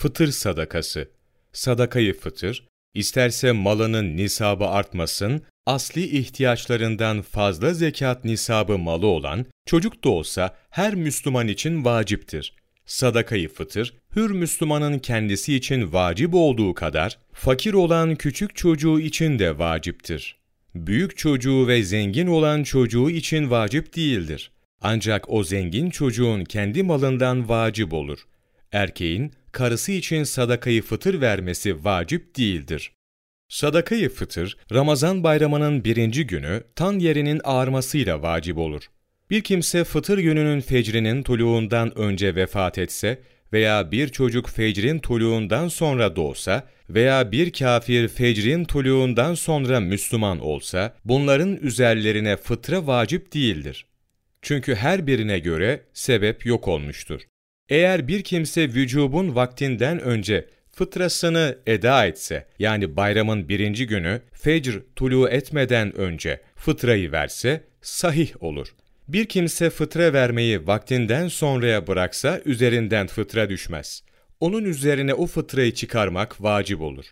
fıtır sadakası. Sadakayı fıtır, isterse malının nisabı artmasın, asli ihtiyaçlarından fazla zekat nisabı malı olan, çocuk da olsa her Müslüman için vaciptir. Sadakayı fıtır, hür Müslümanın kendisi için vacip olduğu kadar, fakir olan küçük çocuğu için de vaciptir. Büyük çocuğu ve zengin olan çocuğu için vacip değildir. Ancak o zengin çocuğun kendi malından vacip olur. Erkeğin karısı için sadakayı fıtır vermesi vacip değildir. Sadakayı fıtır, Ramazan bayramının birinci günü tan yerinin ağarmasıyla vacip olur. Bir kimse fıtır gününün fecrinin tuluğundan önce vefat etse veya bir çocuk fecrin tuluğundan sonra doğsa veya bir kafir fecrin tuluğundan sonra Müslüman olsa, bunların üzerlerine fıtra vacip değildir. Çünkü her birine göre sebep yok olmuştur. Eğer bir kimse vücubun vaktinden önce fıtrasını eda etse, yani bayramın birinci günü fecr tulu etmeden önce fıtrayı verse, sahih olur. Bir kimse fıtra vermeyi vaktinden sonraya bıraksa üzerinden fıtra düşmez. Onun üzerine o fıtrayı çıkarmak vacip olur.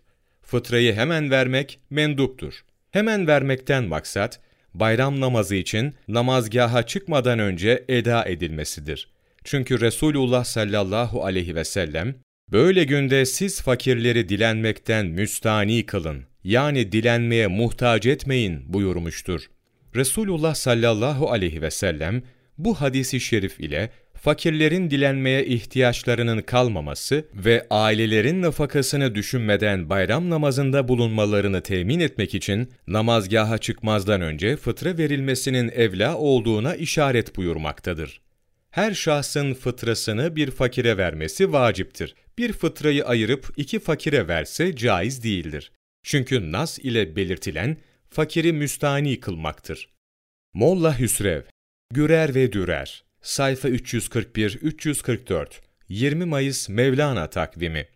Fıtrayı hemen vermek menduptur. Hemen vermekten maksat, bayram namazı için namazgaha çıkmadan önce eda edilmesidir. Çünkü Resulullah sallallahu aleyhi ve sellem, böyle günde siz fakirleri dilenmekten müstani kılın, yani dilenmeye muhtaç etmeyin buyurmuştur. Resulullah sallallahu aleyhi ve sellem, bu hadisi şerif ile fakirlerin dilenmeye ihtiyaçlarının kalmaması ve ailelerin nafakasını düşünmeden bayram namazında bulunmalarını temin etmek için namazgaha çıkmazdan önce fıtra verilmesinin evla olduğuna işaret buyurmaktadır. Her şahsın fıtrasını bir fakire vermesi vaciptir. Bir fıtrayı ayırıp iki fakire verse caiz değildir. Çünkü nas ile belirtilen fakiri müstani kılmaktır. Molla Hüsrev, Gürer ve Dürer Sayfa 341-344 20 Mayıs Mevlana takvimi